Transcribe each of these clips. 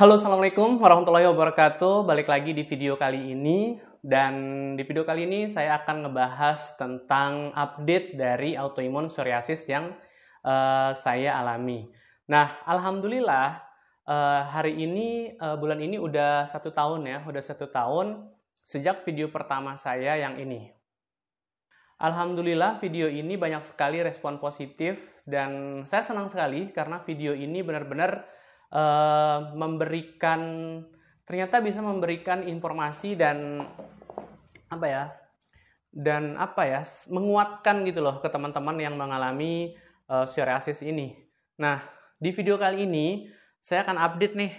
Halo, Assalamualaikum warahmatullahi wabarakatuh. Balik lagi di video kali ini. Dan di video kali ini saya akan ngebahas tentang update dari autoimun psoriasis yang uh, saya alami. Nah, Alhamdulillah uh, hari ini, uh, bulan ini udah satu tahun ya, udah satu tahun sejak video pertama saya yang ini. Alhamdulillah video ini banyak sekali respon positif dan saya senang sekali karena video ini benar-benar uh, memberikan ternyata bisa memberikan informasi dan apa ya dan apa ya menguatkan gitu loh ke teman-teman yang mengalami uh, psoriasis ini. Nah di video kali ini saya akan update nih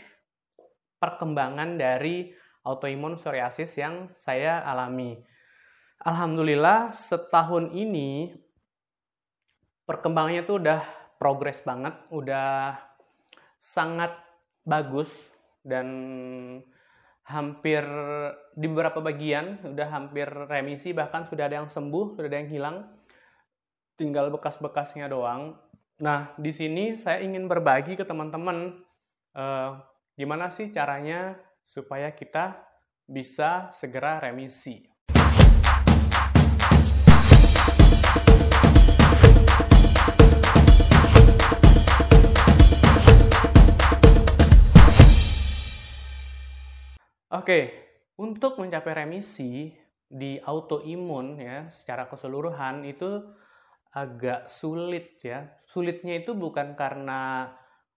perkembangan dari autoimun psoriasis yang saya alami. Alhamdulillah setahun ini perkembangannya tuh udah progres banget, udah sangat bagus dan hampir di beberapa bagian udah hampir remisi bahkan sudah ada yang sembuh sudah ada yang hilang. Tinggal bekas-bekasnya doang. Nah di sini saya ingin berbagi ke teman-teman uh, gimana sih caranya supaya kita bisa segera remisi Oke, untuk mencapai remisi di autoimun ya secara keseluruhan itu agak sulit ya. Sulitnya itu bukan karena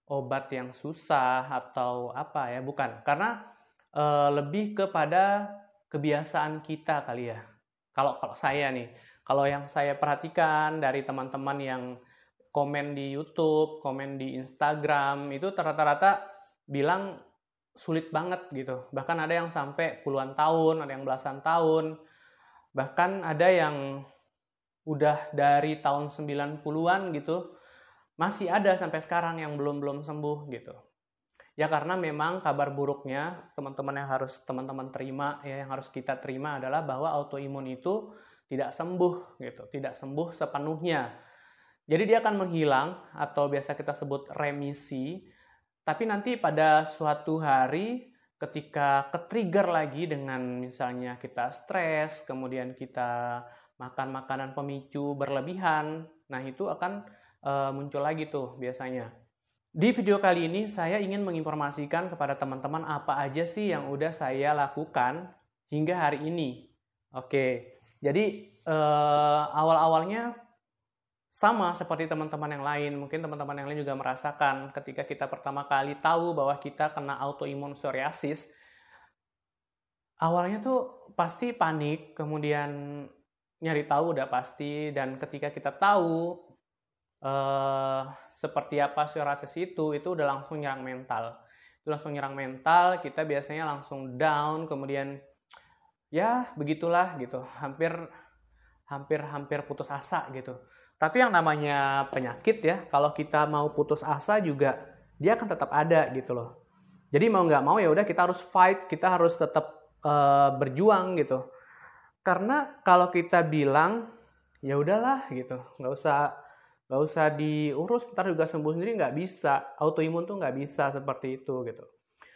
obat yang susah atau apa ya, bukan. Karena e, lebih kepada kebiasaan kita kali ya. Kalau kalau saya nih, kalau yang saya perhatikan dari teman-teman yang komen di YouTube, komen di Instagram itu rata-rata bilang sulit banget gitu. Bahkan ada yang sampai puluhan tahun, ada yang belasan tahun. Bahkan ada yang udah dari tahun 90-an gitu, masih ada sampai sekarang yang belum-belum sembuh gitu. Ya karena memang kabar buruknya teman-teman yang harus teman-teman terima ya yang harus kita terima adalah bahwa autoimun itu tidak sembuh gitu, tidak sembuh sepenuhnya. Jadi dia akan menghilang atau biasa kita sebut remisi tapi nanti pada suatu hari ketika ke-trigger lagi dengan misalnya kita stres, kemudian kita makan makanan pemicu berlebihan, nah itu akan e, muncul lagi tuh biasanya. Di video kali ini saya ingin menginformasikan kepada teman-teman apa aja sih yang udah saya lakukan hingga hari ini. Oke, jadi e, awal-awalnya sama seperti teman-teman yang lain, mungkin teman-teman yang lain juga merasakan ketika kita pertama kali tahu bahwa kita kena autoimun psoriasis, awalnya tuh pasti panik, kemudian nyari tahu udah pasti, dan ketika kita tahu eh, seperti apa psoriasis itu, itu udah langsung nyerang mental. Itu langsung nyerang mental, kita biasanya langsung down, kemudian ya begitulah gitu, hampir hampir hampir putus asa gitu tapi yang namanya penyakit ya, kalau kita mau putus asa juga dia akan tetap ada gitu loh. Jadi mau nggak mau ya udah kita harus fight, kita harus tetap uh, berjuang gitu. Karena kalau kita bilang ya udahlah gitu, nggak usah nggak usah diurus, ntar juga sembuh sendiri nggak bisa. Autoimun tuh nggak bisa seperti itu gitu.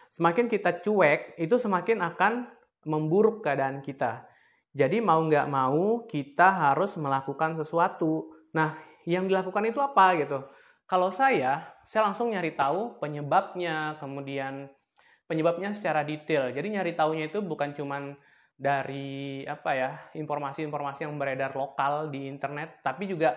Semakin kita cuek, itu semakin akan memburuk keadaan kita. Jadi mau nggak mau kita harus melakukan sesuatu Nah, yang dilakukan itu apa gitu? Kalau saya, saya langsung nyari tahu penyebabnya, kemudian penyebabnya secara detail. Jadi nyari tahunya itu bukan cuman dari apa ya informasi-informasi yang beredar lokal di internet, tapi juga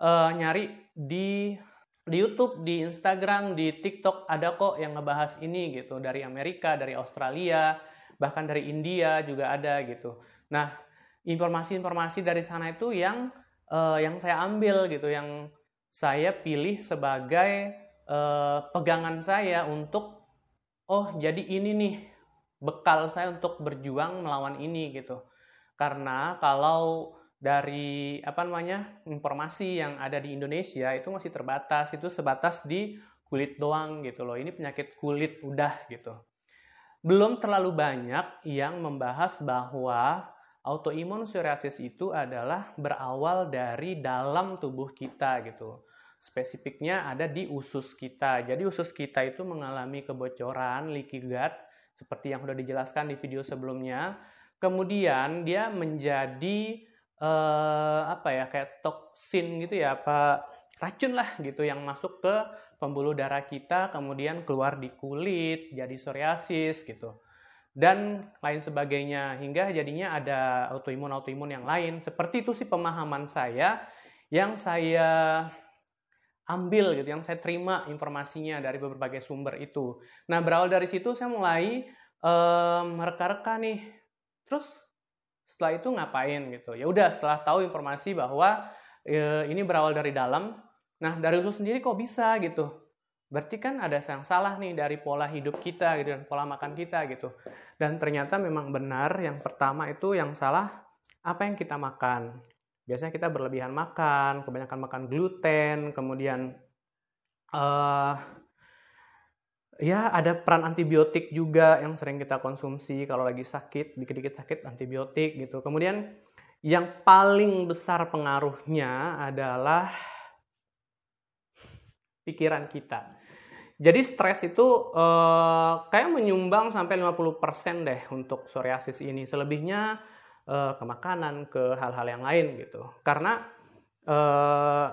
uh, nyari di di YouTube, di Instagram, di TikTok ada kok yang ngebahas ini gitu dari Amerika, dari Australia, bahkan dari India juga ada gitu. Nah, informasi-informasi dari sana itu yang uh, yang saya ambil gitu, yang saya pilih sebagai uh, pegangan saya untuk oh jadi ini nih bekal saya untuk berjuang melawan ini gitu. Karena kalau dari apa namanya informasi yang ada di Indonesia itu masih terbatas, itu sebatas di kulit doang gitu loh. Ini penyakit kulit udah gitu. Belum terlalu banyak yang membahas bahwa autoimun psoriasis itu adalah berawal dari dalam tubuh kita gitu. spesifiknya ada di usus kita. Jadi usus kita itu mengalami kebocoran leaky gut seperti yang sudah dijelaskan di video sebelumnya. Kemudian dia menjadi eh, apa ya kayak toksin gitu ya, apa racun lah gitu yang masuk ke pembuluh darah kita, kemudian keluar di kulit, jadi psoriasis gitu dan lain sebagainya hingga jadinya ada autoimun autoimun yang lain seperti itu sih pemahaman saya yang saya ambil gitu, yang saya terima informasinya dari berbagai sumber itu. Nah berawal dari situ saya mulai um, reka-reka nih. Terus setelah itu ngapain gitu? Ya udah setelah tahu informasi bahwa e, ini berawal dari dalam. Nah dari itu sendiri kok bisa gitu? Berarti kan ada yang salah nih dari pola hidup kita gitu dan pola makan kita gitu. Dan ternyata memang benar yang pertama itu yang salah apa yang kita makan biasanya kita berlebihan makan, kebanyakan makan gluten, kemudian uh, ya ada peran antibiotik juga yang sering kita konsumsi kalau lagi sakit, dikit-dikit sakit antibiotik gitu. Kemudian yang paling besar pengaruhnya adalah pikiran kita. Jadi stres itu uh, kayak menyumbang sampai 50% deh untuk psoriasis ini. Selebihnya uh, ke makanan, ke hal-hal yang lain gitu. Karena uh,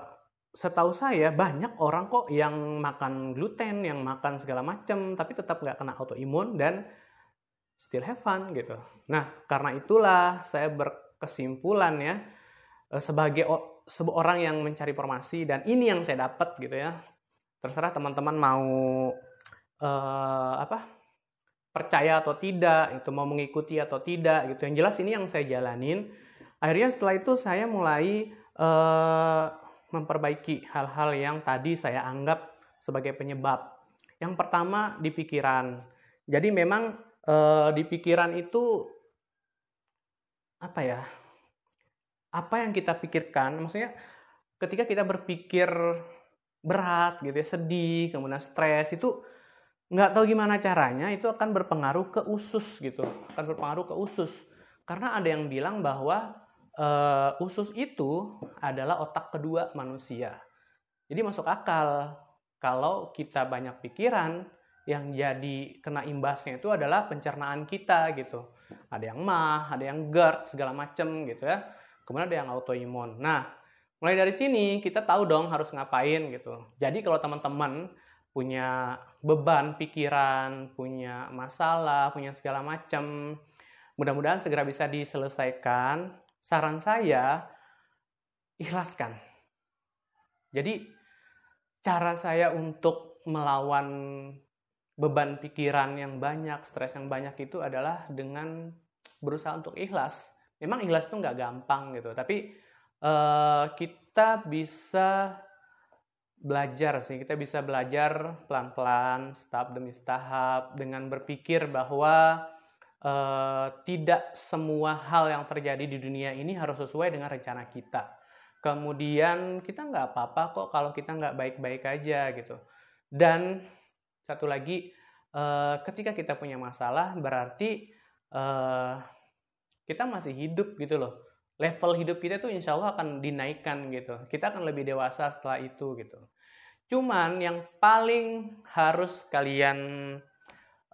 setahu saya banyak orang kok yang makan gluten, yang makan segala macam, tapi tetap nggak kena autoimun dan still have fun gitu. Nah karena itulah saya berkesimpulan ya uh, sebagai seorang yang mencari informasi dan ini yang saya dapat gitu ya. Terserah teman-teman mau uh, apa percaya atau tidak, itu mau mengikuti atau tidak gitu. Yang jelas ini yang saya jalanin. Akhirnya setelah itu saya mulai uh, memperbaiki hal-hal yang tadi saya anggap sebagai penyebab. Yang pertama di pikiran. Jadi memang uh, di pikiran itu apa ya? Apa yang kita pikirkan? Maksudnya ketika kita berpikir berat gitu ya, sedih, kemudian stres itu nggak tahu gimana caranya itu akan berpengaruh ke usus gitu akan berpengaruh ke usus. Karena ada yang bilang bahwa uh, usus itu adalah otak kedua manusia. Jadi masuk akal kalau kita banyak pikiran yang jadi kena imbasnya itu adalah pencernaan kita gitu. Ada yang mah ada yang GERD segala macem gitu ya. Kemudian ada yang autoimun. Nah mulai dari sini kita tahu dong harus ngapain gitu jadi kalau teman-teman punya beban pikiran, punya masalah, punya segala macam. Mudah-mudahan segera bisa diselesaikan. Saran saya, ikhlaskan. Jadi, cara saya untuk melawan beban pikiran yang banyak, stres yang banyak itu adalah dengan berusaha untuk ikhlas. Memang ikhlas itu nggak gampang gitu, tapi uh, kita bisa belajar sih. Kita bisa belajar pelan-pelan tahap demi tahap dengan berpikir bahwa uh, tidak semua hal yang terjadi di dunia ini harus sesuai dengan rencana kita. Kemudian kita nggak apa-apa kok kalau kita nggak baik-baik aja gitu. Dan satu lagi uh, ketika kita punya masalah berarti uh, kita masih hidup gitu loh level hidup kita tuh insya Allah akan dinaikkan gitu. Kita akan lebih dewasa setelah itu gitu. Cuman yang paling harus kalian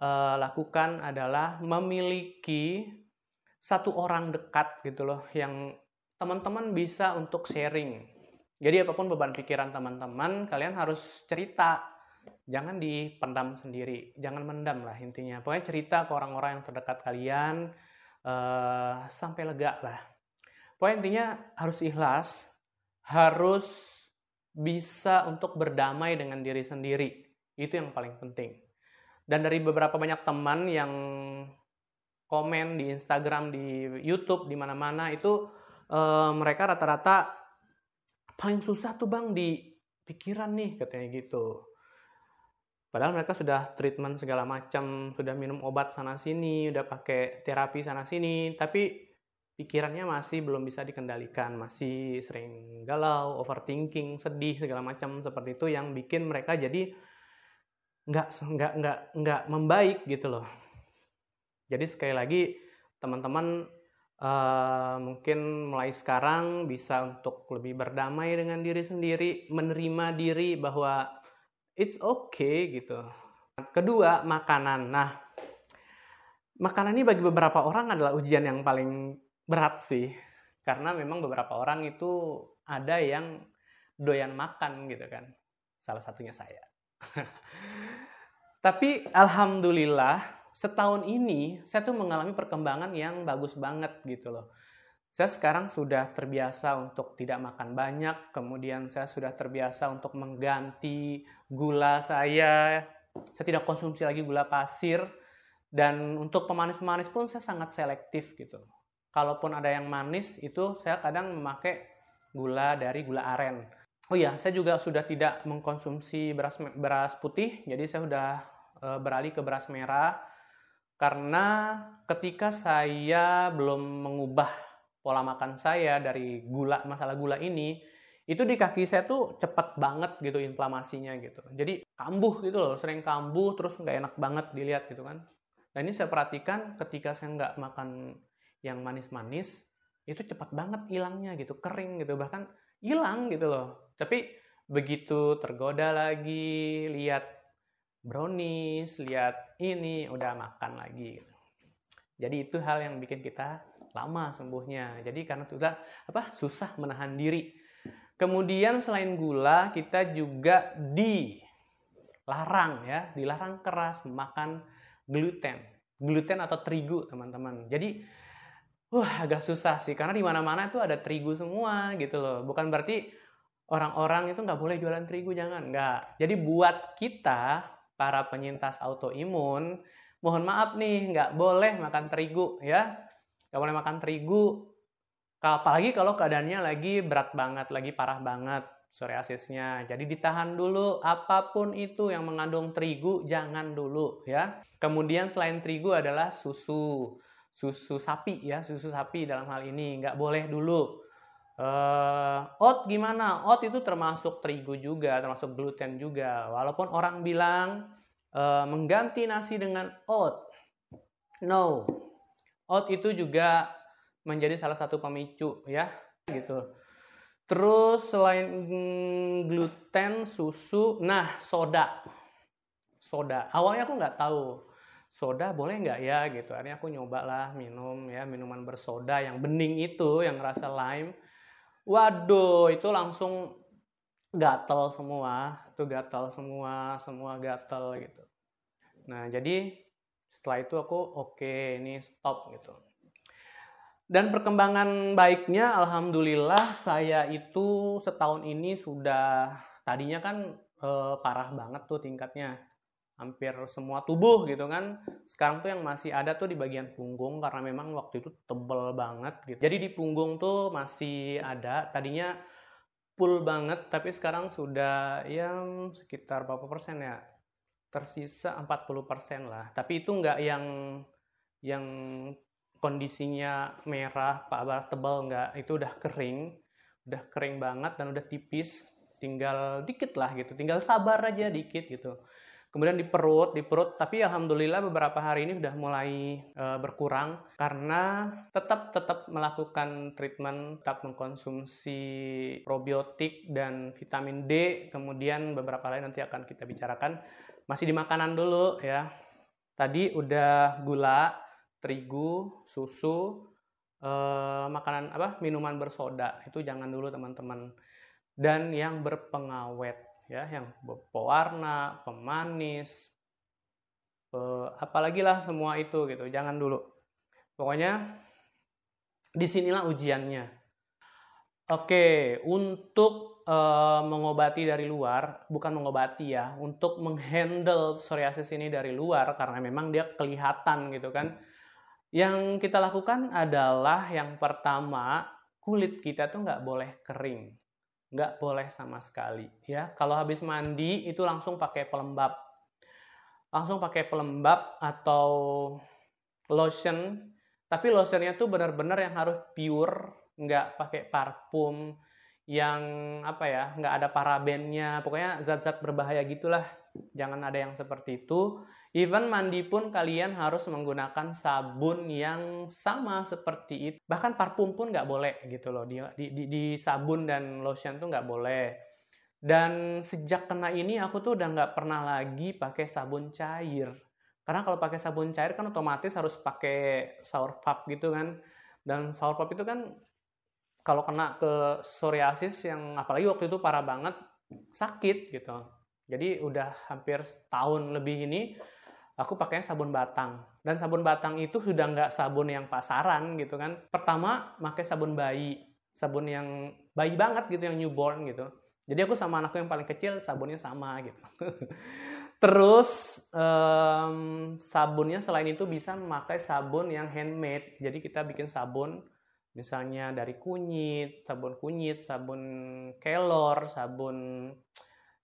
uh, lakukan adalah memiliki satu orang dekat gitu loh yang teman-teman bisa untuk sharing. Jadi apa pun beban pikiran teman-teman, kalian harus cerita. Jangan dipendam sendiri, jangan mendam lah intinya. Pokoknya cerita ke orang-orang yang terdekat kalian uh, sampai lega lah Pokoknya intinya harus ikhlas, harus bisa untuk berdamai dengan diri sendiri. Itu yang paling penting. Dan dari beberapa banyak teman yang komen di Instagram, di YouTube, di mana-mana itu e, mereka rata-rata paling susah tuh bang di pikiran nih katanya gitu. Padahal mereka sudah treatment segala macam, sudah minum obat sana sini, udah pakai terapi sana sini, tapi pikirannya masih belum bisa dikendalikan, masih sering galau, overthinking, sedih segala macam seperti itu yang bikin mereka jadi nggak nggak nggak nggak membaik gitu loh. Jadi sekali lagi teman-teman uh, mungkin mulai sekarang bisa untuk lebih berdamai dengan diri sendiri, menerima diri bahwa it's okay gitu. Kedua, makanan. Nah, makanan ini bagi beberapa orang adalah ujian yang paling berat sih. Karena memang beberapa orang itu ada yang doyan makan gitu kan. Salah satunya saya. Tapi alhamdulillah setahun ini saya tuh mengalami perkembangan yang bagus banget gitu loh. Saya sekarang sudah terbiasa untuk tidak makan banyak, kemudian saya sudah terbiasa untuk mengganti gula saya. Saya tidak konsumsi lagi gula pasir dan untuk pemanis-pemanis pun saya sangat selektif gitu. Kalaupun ada yang manis itu saya kadang memakai gula dari gula aren. Oh iya, saya juga sudah tidak mengkonsumsi beras beras putih, jadi saya sudah e, beralih ke beras merah karena ketika saya belum mengubah pola makan saya dari gula masalah gula ini, itu di kaki saya tuh cepet banget gitu inflamasinya gitu. Jadi kambuh gitu loh, sering kambuh terus nggak enak banget dilihat gitu kan. Nah ini saya perhatikan ketika saya nggak makan yang manis-manis itu cepat banget hilangnya gitu kering gitu bahkan hilang gitu loh. Tapi begitu tergoda lagi lihat brownies lihat ini udah makan lagi. Jadi itu hal yang bikin kita lama sembuhnya. Jadi karena sudah apa susah menahan diri. Kemudian selain gula kita juga dilarang ya dilarang keras makan gluten. Gluten atau terigu teman-teman. Jadi wah agak susah sih karena di mana-mana itu ada terigu semua gitu loh. Bukan berarti orang-orang itu nggak boleh jualan terigu jangan nggak. Jadi buat kita para penyintas autoimun, mohon maaf nih nggak boleh makan terigu ya, nggak boleh makan terigu. Apalagi kalau keadaannya lagi berat banget, lagi parah banget psoriasisnya. Jadi ditahan dulu apa pun itu yang mengandung terigu jangan dulu ya. Kemudian selain terigu adalah susu susu sapi ya susu sapi dalam hal ini. Nggak boleh dulu. Uh, oat gimana? Oat itu termasuk terigu juga termasuk gluten juga. Walaupun orang bilang uh, mengganti nasi dengan oat. No. Oat itu juga menjadi salah satu pemicu ya gitu. Terus selain gluten susu nah soda. Soda. Awalnya aku nggak tahu soda boleh nggak ya gitu. Akhirnya aku nyoba lah minum ya minuman bersoda yang bening itu yang rasa lime. Waduh itu langsung gatel semua itu gatel semua semua gatel gitu. Nah jadi setelah itu aku oke okay, ini stop gitu. Dan perkembangan baiknya alhamdulillah saya itu setahun ini sudah tadinya kan eh, parah banget tuh tingkatnya hampir semua tubuh gitu kan. Sekarang tuh yang masih ada tuh di bagian punggung karena memang waktu itu tebel banget gitu. Jadi di punggung tuh masih ada. Tadinya full banget tapi sekarang sudah yang sekitar berapa persen ya? Tersisa 40 persen lah. Tapi itu nggak yang yang kondisinya merah, pak tebal nggak. Itu udah kering, udah kering banget dan udah tipis. Tinggal dikit lah gitu. Tinggal sabar aja dikit gitu kemudian di perut, di perut. Tapi alhamdulillah beberapa hari ini sudah mulai e, berkurang karena tetap tetap melakukan treatment, tetap mengkonsumsi probiotik dan vitamin D. Kemudian beberapa lain nanti akan kita bicarakan. Masih di makanan dulu ya. Tadi udah gula, terigu, susu, e, makanan apa? Minuman bersoda. Itu jangan dulu teman-teman. Dan yang berpengawet ya yang pewarna, pemanis, pe, apalagi lah semua itu gitu. Jangan dulu. Pokoknya di sinilah ujiannya. Oke, untuk e, mengobati dari luar, bukan mengobati ya, untuk menghandle psoriasis ini dari luar karena memang dia kelihatan gitu kan. Yang kita lakukan adalah yang pertama kulit kita tuh nggak boleh kering nggak boleh sama sekali ya. Kalau habis mandi itu langsung pakai pelembab. Langsung pakai pelembab atau lotion. Tapi lotionnya tuh benar-benar yang harus pure nggak pakai parfum yang apa ya nggak ada parabennya. Pokoknya zat-zat berbahaya gitulah. Jangan ada yang seperti itu. Even mandi pun kalian harus menggunakan sabun yang sama seperti itu. Bahkan parfum pun nggak boleh gitu loh. Di, di, di, sabun dan lotion tuh nggak boleh. Dan sejak kena ini aku tuh udah nggak pernah lagi pakai sabun cair. Karena kalau pakai sabun cair kan otomatis harus pakai sour pub gitu kan. Dan sour pub itu kan kalau kena ke psoriasis yang apalagi waktu itu parah banget sakit gitu. Jadi udah hampir setahun lebih ini aku pakainya sabun batang dan sabun batang itu sudah nggak sabun yang pasaran gitu kan. Pertama pakai sabun bayi, sabun yang bayi banget gitu yang newborn gitu. Jadi aku sama anakku yang paling kecil sabunnya sama gitu. Terus um, sabunnya selain itu bisa memakai sabun yang handmade. Jadi kita bikin sabun misalnya dari kunyit, sabun kunyit, sabun kelor, sabun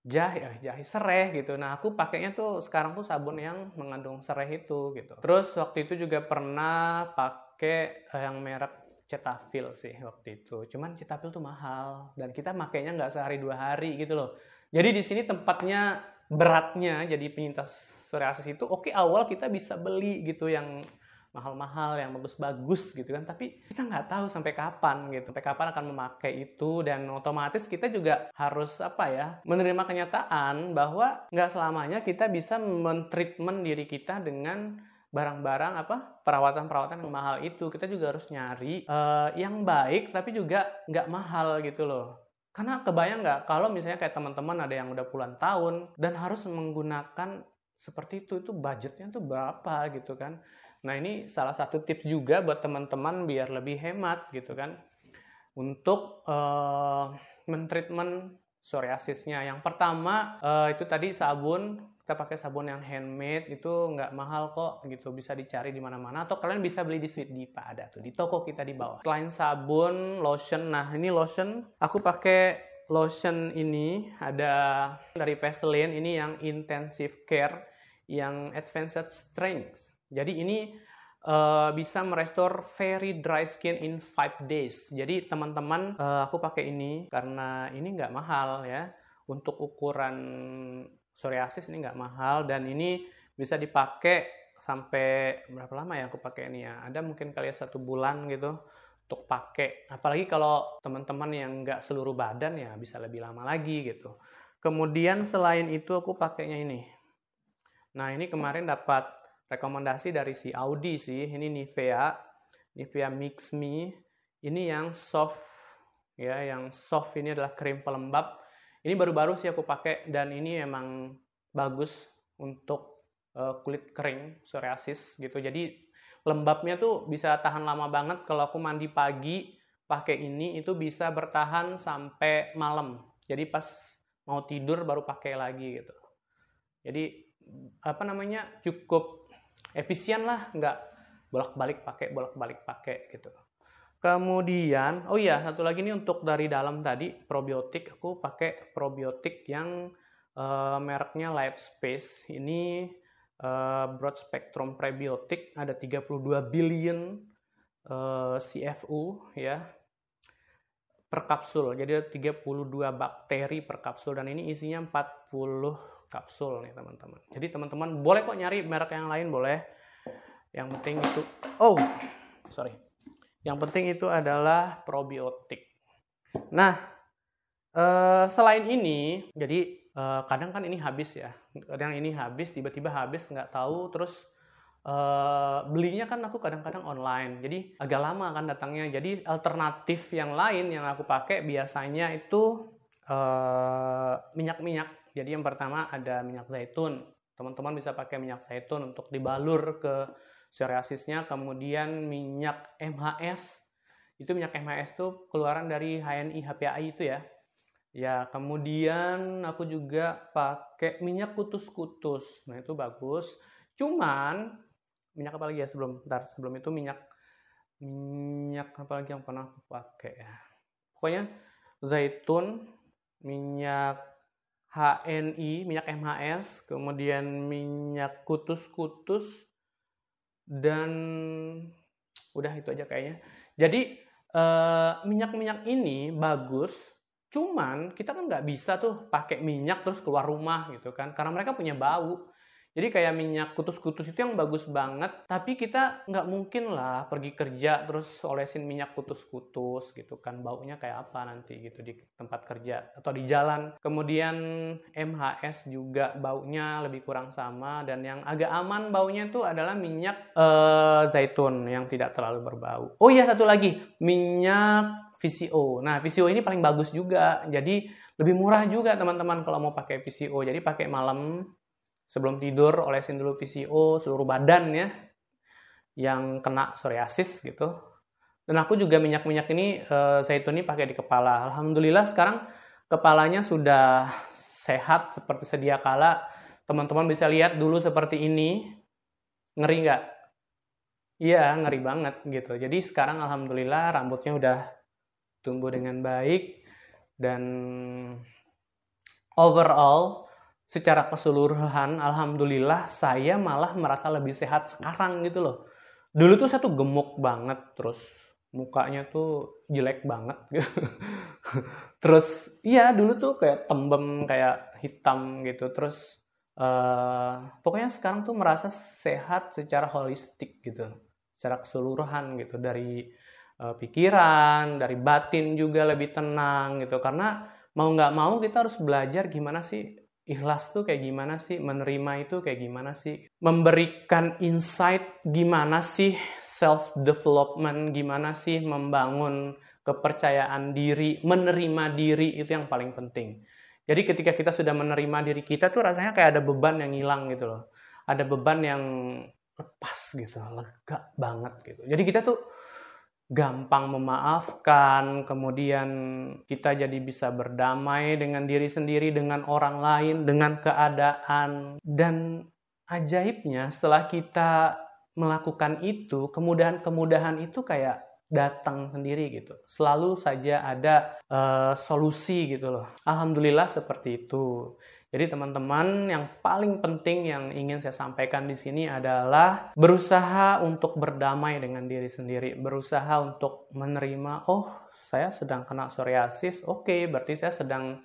jahe, eh, jahe sereh gitu. Nah, aku pakainya tuh sekarang tuh sabun yang mengandung sereh itu gitu. Terus waktu itu juga pernah pakai eh, yang merek Cetaphil sih waktu itu. Cuman Cetaphil tuh mahal dan kita makainya nggak sehari dua hari gitu loh. Jadi di sini tempatnya beratnya jadi penyintas psoriasis itu oke okay, awal kita bisa beli gitu yang mahal-mahal yang bagus-bagus gitu kan. Tapi kita nggak tahu sampai kapan gitu. Sampai kapan akan memakai itu dan otomatis kita juga harus apa ya menerima kenyataan bahwa nggak selamanya kita bisa mentreatment diri kita dengan barang-barang apa perawatan-perawatan yang mahal itu. Kita juga harus nyari uh, yang baik tapi juga nggak mahal gitu loh. Karena kebayang nggak kalau misalnya kayak teman-teman ada yang udah puluhan tahun dan harus menggunakan seperti itu itu budgetnya tuh berapa gitu kan Nah ini salah satu tips juga buat teman-teman biar lebih hemat gitu kan. Untuk uh, mentreatment psoriasisnya. Yang pertama uh, itu tadi sabun. Kita pakai sabun yang handmade itu nggak mahal kok gitu. Bisa dicari di mana-mana. Atau kalian bisa beli di Sweet Diva ada tuh di toko kita di bawah. Selain sabun, lotion, nah ini lotion. Aku pakai lotion ini. Ada dari Vaseline. Ini yang intensive care yang advanced strength jadi ini uh, bisa merestore very dry skin in 5 days. Jadi teman-teman uh, aku pakai ini karena ini nggak mahal ya. Untuk ukuran psoriasis ini nggak mahal dan ini bisa dipakai sampai berapa lama ya aku pakai ini ya? Ada mungkin kali ya satu bulan gitu untuk pakai. Apalagi kalau teman-teman yang nggak seluruh badan ya bisa lebih lama lagi gitu. Kemudian selain itu aku pakainya ini. Nah ini kemarin dapat rekomendasi dari si Audi sih. Ini Nivea, Nivea Mix Me. Ini yang soft ya, yang soft ini adalah krim pelembab. Ini baru-baru sih aku pakai dan ini emang bagus untuk uh, kulit kering, psoriasis gitu. Jadi lembabnya tuh bisa tahan lama banget kalau aku mandi pagi pakai ini itu bisa bertahan sampai malam. Jadi pas mau tidur baru pakai lagi gitu. Jadi apa namanya cukup efisien lah nggak bolak-balik pakai bolak-balik pakai gitu. Kemudian oh iya satu lagi nih untuk dari dalam tadi probiotik. Aku pakai probiotik yang uh, mereknya Life Space ini uh, broad spectrum prebiotik. Ada 32 billion uh, eh, CFU ya per kapsul. Jadi ada 32 bakteri per kapsul. Dan ini isinya 40 kapsul nih teman-teman. Jadi teman-teman boleh kok nyari merek yang lain boleh. Yang penting itu oh sorry. Yang penting itu adalah probiotik. Nah eh, selain ini jadi eh, kadang kan ini habis ya. Kadang ini habis tiba-tiba habis nggak tahu terus Uh, belinya kan aku kadang-kadang online, jadi agak lama kan datangnya. Jadi alternatif yang lain yang aku pakai biasanya itu minyak-minyak jadi yang pertama ada minyak zaitun. Teman-teman bisa pakai minyak zaitun untuk dibalur ke psoriasisnya. Kemudian minyak MHS. Itu minyak MHS itu keluaran dari HNI HPAI itu ya. Ya, kemudian aku juga pakai minyak kutus-kutus. Nah, itu bagus. Cuman minyak apa lagi ya sebelum ntar sebelum itu minyak minyak apa lagi yang pernah aku pakai ya. Pokoknya zaitun, minyak HNI, minyak MHS, kemudian minyak kutus-kutus, dan udah itu aja kayaknya. Jadi eh, minyak-minyak ini bagus Cuman kita kan nggak bisa tuh pakai minyak terus keluar rumah gitu kan, karena mereka punya bau. Jadi kayak minyak kutus-kutus itu yang bagus banget, tapi kita nggak mungkin lah pergi kerja terus olesin minyak kutus-kutus gitu kan, baunya kayak apa nanti gitu di tempat kerja atau di jalan. Kemudian MHS juga baunya lebih kurang sama dan yang agak aman baunya itu adalah minyak uh, zaitun yang tidak terlalu berbau. Oh iya satu lagi, minyak VCO. Nah, VCO ini paling bagus juga. Jadi lebih murah juga teman-teman kalau mau pakai VCO. Jadi pakai malam sebelum tidur olesin dulu VCO seluruh badan ya yang kena psoriasis gitu. Dan aku juga minyak-minyak ini uh, zaitun ini pakai di kepala. Alhamdulillah sekarang kepalanya sudah sehat seperti sedia kala. Teman-teman bisa lihat dulu seperti ini. Ngeri nggak? Iya, ngeri banget gitu. Jadi sekarang alhamdulillah rambutnya udah tumbuh dengan baik dan overall secara keseluruhan alhamdulillah saya malah merasa lebih sehat sekarang gitu loh. Dulu tuh saya tuh gemuk banget terus mukanya tuh jelek banget gitu. terus iya dulu tuh kayak tembem kayak hitam gitu. Terus uh, pokoknya sekarang tuh merasa sehat secara holistik gitu. Secara keseluruhan gitu dari uh, pikiran, dari batin juga lebih tenang gitu. Karena mau nggak mau kita harus belajar gimana sih ikhlas tuh kayak gimana sih, menerima itu kayak gimana sih, memberikan insight gimana sih self development, gimana sih membangun kepercayaan diri, menerima diri itu yang paling penting. Jadi ketika kita sudah menerima diri kita tuh rasanya kayak ada beban yang hilang gitu loh. Ada beban yang lepas gitu, lega banget gitu. Jadi kita tuh gampang memaafkan, kemudian kita jadi bisa berdamai dengan diri sendiri, dengan orang lain, dengan keadaan. Dan ajaibnya setelah kita melakukan itu, kemudahan-kemudahan itu kayak datang sendiri gitu. Selalu saja ada uh, solusi gitu loh. Alhamdulillah seperti itu. Jadi teman-teman yang paling penting yang ingin saya sampaikan di sini adalah berusaha untuk berdamai dengan diri sendiri, berusaha untuk menerima, oh saya sedang kena psoriasis, oke okay, berarti saya sedang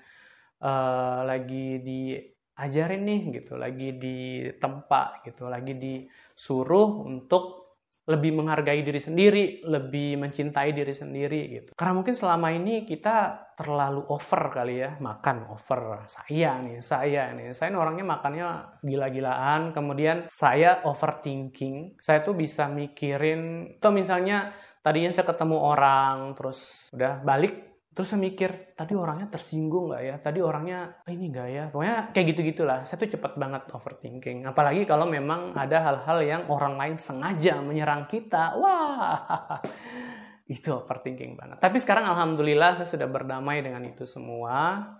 uh, lagi diajarin nih gitu, lagi di tempat gitu, lagi disuruh untuk lebih menghargai diri sendiri, lebih mencintai diri sendiri gitu. Karena mungkin selama ini kita terlalu over kali ya, makan over. Saya nih, saya nih, saya nih orangnya makannya gila-gilaan, kemudian saya overthinking. Saya tuh bisa mikirin, atau misalnya tadinya saya ketemu orang, terus udah balik Terus saya mikir, tadi orangnya tersinggung nggak ya? Tadi orangnya, oh, ini nggak ya? Pokoknya kayak gitu-gitulah. Saya tuh cepat banget overthinking. Apalagi kalau memang ada hal-hal yang orang lain sengaja menyerang kita. Wah, itu overthinking banget. Tapi sekarang Alhamdulillah saya sudah berdamai dengan itu semua.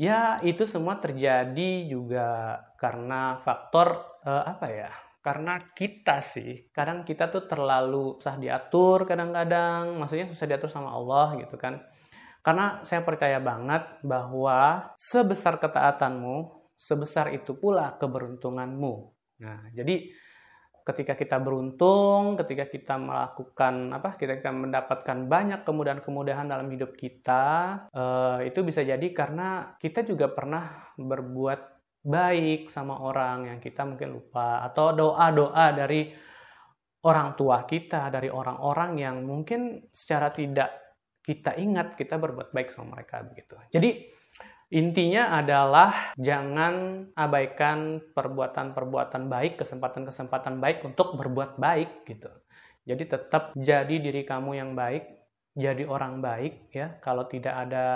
Ya, itu semua terjadi juga karena faktor, uh, apa ya? karena kita sih kadang kita tuh terlalu susah diatur kadang-kadang maksudnya susah diatur sama Allah gitu kan karena saya percaya banget bahwa sebesar ketaatanmu, sebesar itu pula keberuntunganmu. Nah, jadi ketika kita beruntung, ketika kita melakukan apa, kita, kita mendapatkan banyak kemudahan-kemudahan dalam hidup kita, eh, itu bisa jadi karena kita juga pernah berbuat baik sama orang yang kita mungkin lupa atau doa-doa dari orang tua kita, dari orang-orang yang mungkin secara tidak kita ingat kita berbuat baik sama mereka begitu. Jadi intinya adalah jangan abaikan perbuatan-perbuatan baik, kesempatan-kesempatan baik untuk berbuat baik gitu. Jadi tetap jadi diri kamu yang baik, jadi orang baik ya. Kalau tidak ada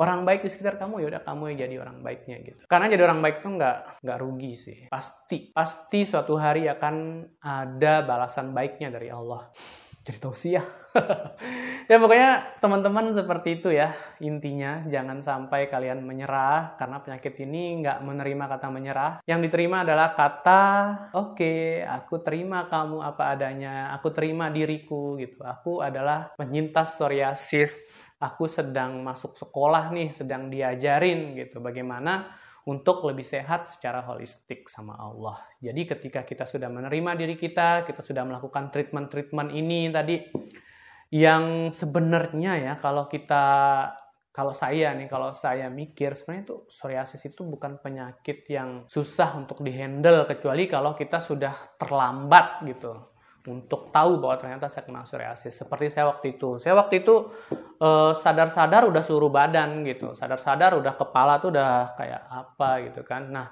orang baik di sekitar kamu ya udah kamu yang jadi orang baiknya gitu. Karena jadi orang baik itu nggak nggak rugi sih. Pasti pasti suatu hari akan ada balasan baiknya dari Allah jadi tausiah. ya pokoknya teman-teman seperti itu ya intinya jangan sampai kalian menyerah karena penyakit ini nggak menerima kata menyerah. Yang diterima adalah kata oke okay, aku terima kamu apa adanya, aku terima diriku gitu. Aku adalah penyintas psoriasis. Aku sedang masuk sekolah nih, sedang diajarin gitu bagaimana untuk lebih sehat secara holistik sama Allah. Jadi ketika kita sudah menerima diri kita, kita sudah melakukan treatment-treatment ini tadi yang sebenarnya ya kalau kita kalau saya nih, kalau saya mikir sebenarnya itu psoriasis itu bukan penyakit yang susah untuk dihandle kecuali kalau kita sudah terlambat gitu untuk tahu bahwa ternyata saya kena psoriasis. Seperti saya waktu itu. Saya waktu itu sadar sadar-sadar udah seluruh badan gitu. Sadar-sadar udah kepala tuh udah kayak apa gitu kan. Nah,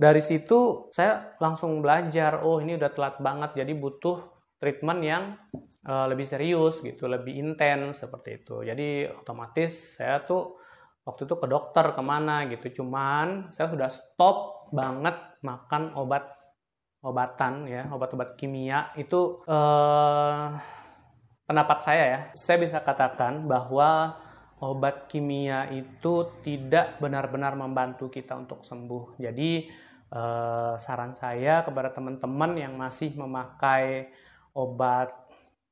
dari situ saya langsung belajar, oh ini udah telat banget jadi butuh treatment yang uh, lebih serius gitu, lebih intens seperti itu. Jadi otomatis saya tuh waktu itu ke dokter ke mana gitu. Cuman saya sudah stop banget makan obat obatan ya, obat-obat kimia itu uh, pendapat saya ya. Saya bisa katakan bahwa obat kimia itu tidak benar-benar membantu kita untuk sembuh. Jadi uh, saran saya kepada teman-teman yang masih memakai obat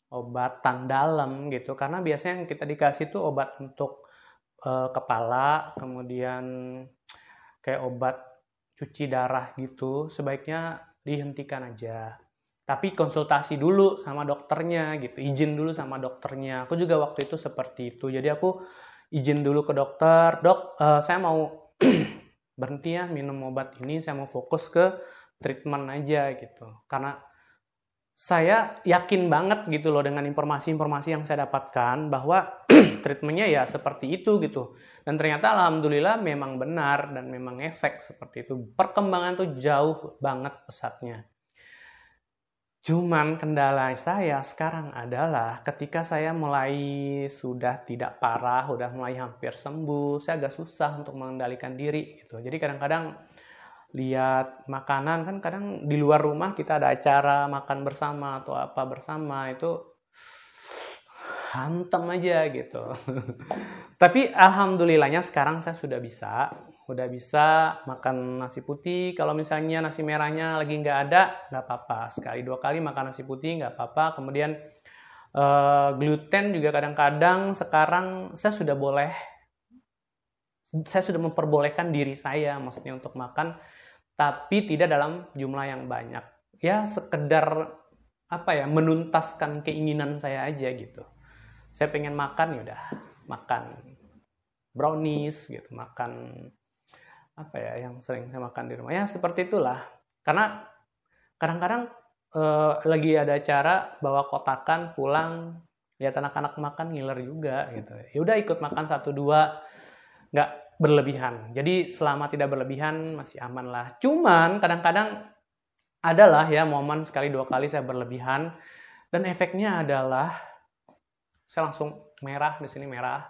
obatan dalam gitu karena biasanya yang kita dikasih itu obat untuk uh, kepala kemudian kayak obat cuci darah gitu sebaiknya dihentikan aja. Tapi konsultasi dulu sama dokternya gitu izin dulu sama dokternya. Aku juga waktu itu seperti itu. Jadi aku izin dulu ke dokter dok uh, saya mau berhenti ya minum obat ini saya mau fokus ke treatment aja gitu. Karena saya yakin banget gitu loh dengan informasi-informasi yang saya dapatkan bahwa treatmentnya ya seperti itu gitu. Dan ternyata alhamdulillah memang benar dan memang efek seperti itu. Perkembangan tuh jauh banget pesatnya. Cuman kendala saya sekarang adalah ketika saya mulai sudah tidak parah, sudah mulai hampir sembuh, saya agak susah untuk mengendalikan diri gitu. Jadi kadang-kadang lihat makanan kan kadang di luar rumah kita ada acara makan bersama atau apa bersama itu hantem aja gitu. Tapi alhamdulillahnya sekarang saya sudah bisa, udah bisa makan nasi putih. Kalau misalnya nasi merahnya lagi nggak ada, nggak apa-apa. Sekali dua kali makan nasi putih nggak apa-apa. Kemudian uh, gluten juga kadang-kadang sekarang saya sudah boleh, saya sudah memperbolehkan diri saya, maksudnya untuk makan tapi tidak dalam jumlah yang banyak. Ya sekedar apa ya menuntaskan keinginan saya aja gitu. Saya pengen makan ya udah makan brownies gitu, makan apa ya yang sering saya makan di rumah. Ya seperti itulah. Karena kadang-kadang eh, lagi ada acara bawa kotakan pulang lihat anak-anak makan ngiler juga gitu. Ya udah ikut makan satu dua nggak berlebihan. Jadi selama tidak berlebihan masih aman lah. Cuman kadang-kadang adalah ya momen sekali dua kali saya berlebihan dan efeknya adalah saya langsung merah di sini merah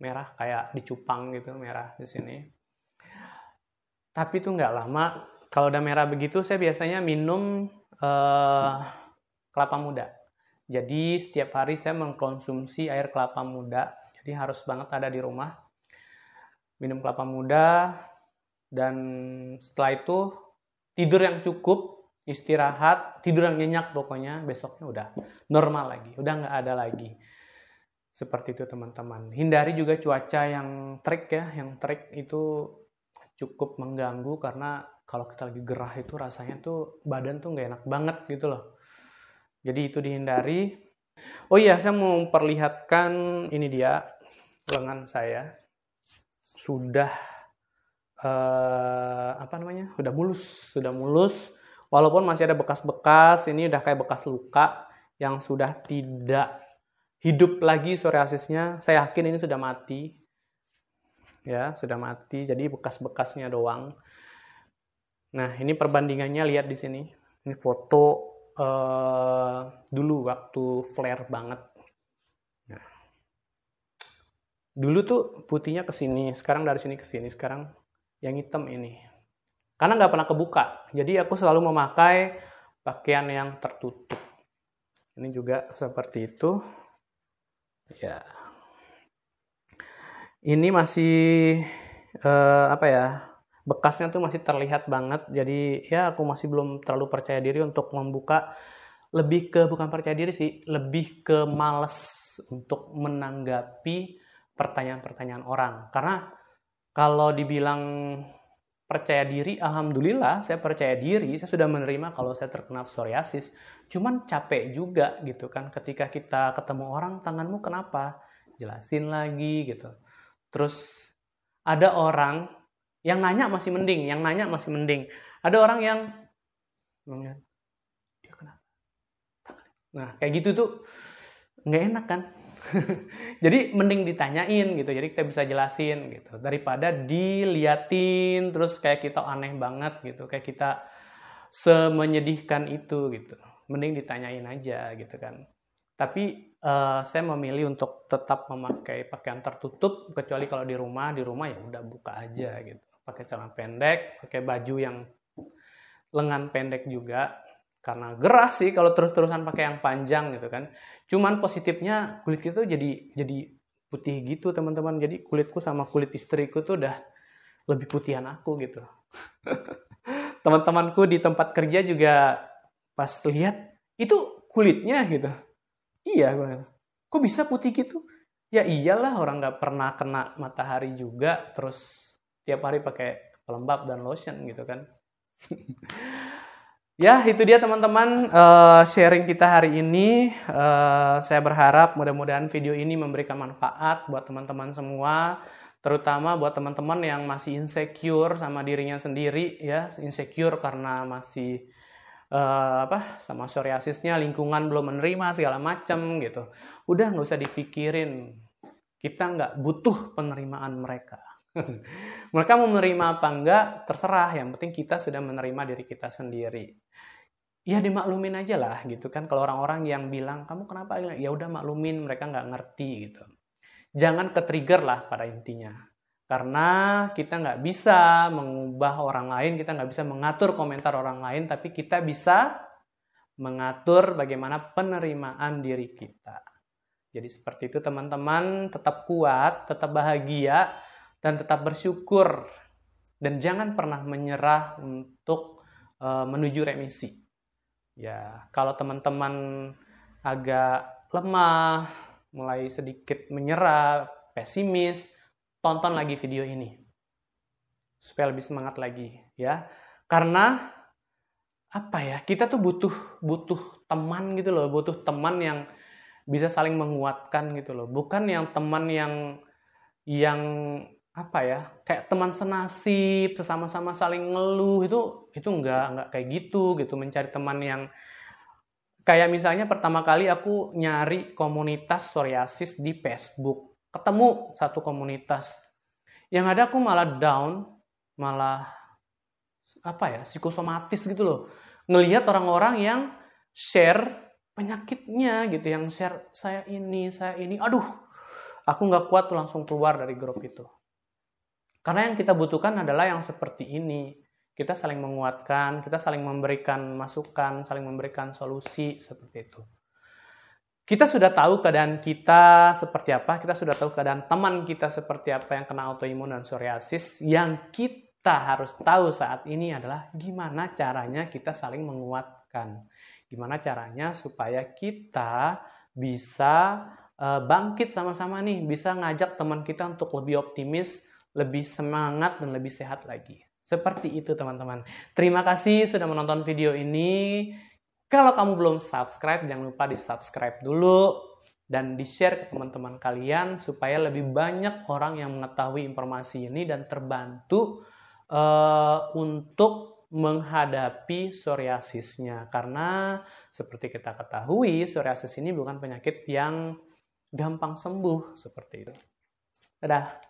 merah kayak dicupang gitu merah di sini. Tapi itu nggak lama. Kalau udah merah begitu saya biasanya minum uh, kelapa muda. Jadi setiap hari saya mengkonsumsi air kelapa muda. Jadi harus banget ada di rumah minum kelapa muda, dan setelah itu tidur yang cukup, istirahat, tidur yang nyenyak pokoknya, besoknya udah normal lagi, udah nggak ada lagi. Seperti itu teman-teman. Hindari juga cuaca yang terik ya, yang terik itu cukup mengganggu karena kalau kita lagi gerah itu rasanya tuh badan tuh nggak enak banget gitu loh. Jadi itu dihindari. Oh iya, saya mau memperlihatkan ini dia lengan saya sudah uh, apa namanya sudah mulus sudah mulus. Walaupun masih ada bekas-bekas ini udah kayak bekas luka yang sudah tidak hidup lagi psoriasisnya. Saya yakin ini sudah mati. Ya sudah mati. Jadi bekas-bekasnya doang. Nah ini perbandingannya lihat di sini. Ini foto uh, dulu waktu flare banget dulu tuh putihnya ke sini, sekarang dari sini ke sini, sekarang yang hitam ini. Karena nggak pernah kebuka, jadi aku selalu memakai pakaian yang tertutup. Ini juga seperti itu. Ya. Ini masih uh, apa ya? Bekasnya tuh masih terlihat banget. Jadi ya aku masih belum terlalu percaya diri untuk membuka lebih ke bukan percaya diri sih, lebih ke males untuk menanggapi pertanyaan-pertanyaan orang. Karena kalau dibilang percaya diri, alhamdulillah saya percaya diri, saya sudah menerima kalau saya terkena psoriasis. Cuman capek juga gitu kan ketika kita ketemu orang, tanganmu kenapa? Jelasin lagi gitu. terus ada orang yang nanya masih mending, yang nanya masih mending. Ada orang yang? Nah, kayak gitu tuh nggak enak kan? jadi mending ditanyain gitu. Jadi kita bisa jelasin gitu daripada diliatin terus kayak kita aneh banget gitu, kayak kita semenyedihkan itu gitu. Mending ditanyain aja gitu kan. Tapi uh, saya memilih untuk tetap memakai pakaian tertutup kecuali kalau di rumah, di rumah ya udah buka aja gitu. Pakai celana pendek, pakai baju yang lengan pendek juga karena gerah sih kalau terus-terusan pakai yang panjang gitu kan. Cuman positifnya kulit kita jadi jadi putih gitu teman-teman. Jadi kulitku sama kulit istriku tuh udah lebih putihan aku gitu. Teman-temanku di tempat kerja juga pas lihat itu kulitnya gitu. Iya, gue kok bisa putih gitu? Ya iyalah orang nggak pernah kena matahari juga, terus tiap hari pakai pelembab dan lotion gitu kan. Ya, itu dia teman-teman uh, sharing kita hari ini. Uh, saya berharap mudah-mudahan video ini memberikan manfaat buat teman-teman semua, terutama buat teman-teman yang masih insecure sama dirinya sendiri ya, insecure karena masih uh, apa sama psoriasisnya, lingkungan belum menerima segala macam gitu. Udah nggak usah dipikirin. Kita nggak butuh penerimaan mereka. Mereka mau menerima apa enggak, terserah. Yang penting kita sudah menerima diri kita sendiri. Ya dimaklumin aja lah gitu kan. Kalau orang-orang yang bilang, kamu kenapa? Ya udah maklumin, mereka nggak ngerti gitu. Jangan ke-trigger lah pada intinya. Karena kita nggak bisa mengubah orang lain, kita nggak bisa mengatur komentar orang lain, tapi kita bisa mengatur bagaimana penerimaan diri kita. Jadi seperti itu teman-teman, tetap kuat, tetap bahagia, dan tetap bersyukur dan jangan pernah menyerah untuk uh, menuju remisi. Ya, kalau teman-teman agak lemah, mulai sedikit menyerah, pesimis, tonton lagi video ini supaya lebih semangat lagi ya. Karena apa ya? Kita tuh butuh butuh teman gitu loh, butuh teman yang bisa saling menguatkan gitu loh. Bukan yang teman yang yang apa ya kayak teman senasib sesama-sama saling ngeluh itu itu enggak enggak kayak gitu gitu. Mencari teman yang kayak misalnya pertama kali aku nyari komunitas psoriasis di Facebook. Ketemu satu komunitas. Yang ada aku malah down malah apa ya psikosomatis gitu loh. Ngelihat orang-orang yang share penyakitnya gitu yang share saya ini saya ini. Aduh aku nggak kuat tuh langsung keluar dari grup itu karena yang kita butuhkan adalah yang seperti ini. Kita saling menguatkan, kita saling memberikan masukan, saling memberikan solusi seperti itu. Kita sudah tahu keadaan kita seperti apa, kita sudah tahu keadaan teman kita seperti apa yang kena autoimun dan psoriasis. Yang kita harus tahu saat ini adalah gimana caranya kita saling menguatkan. Gimana caranya supaya kita bisa eh, bangkit sama-sama nih, bisa ngajak teman kita untuk lebih optimis, lebih semangat dan lebih sehat lagi. Seperti itu teman-teman. Terima kasih sudah menonton video ini. Kalau kamu belum subscribe, jangan lupa di subscribe dulu dan di-share ke teman-teman kalian supaya lebih banyak orang yang mengetahui informasi ini dan terbantu uh, untuk menghadapi psoriasisnya. Karena seperti kita ketahui, psoriasis ini bukan penyakit yang gampang sembuh seperti itu. Dadah.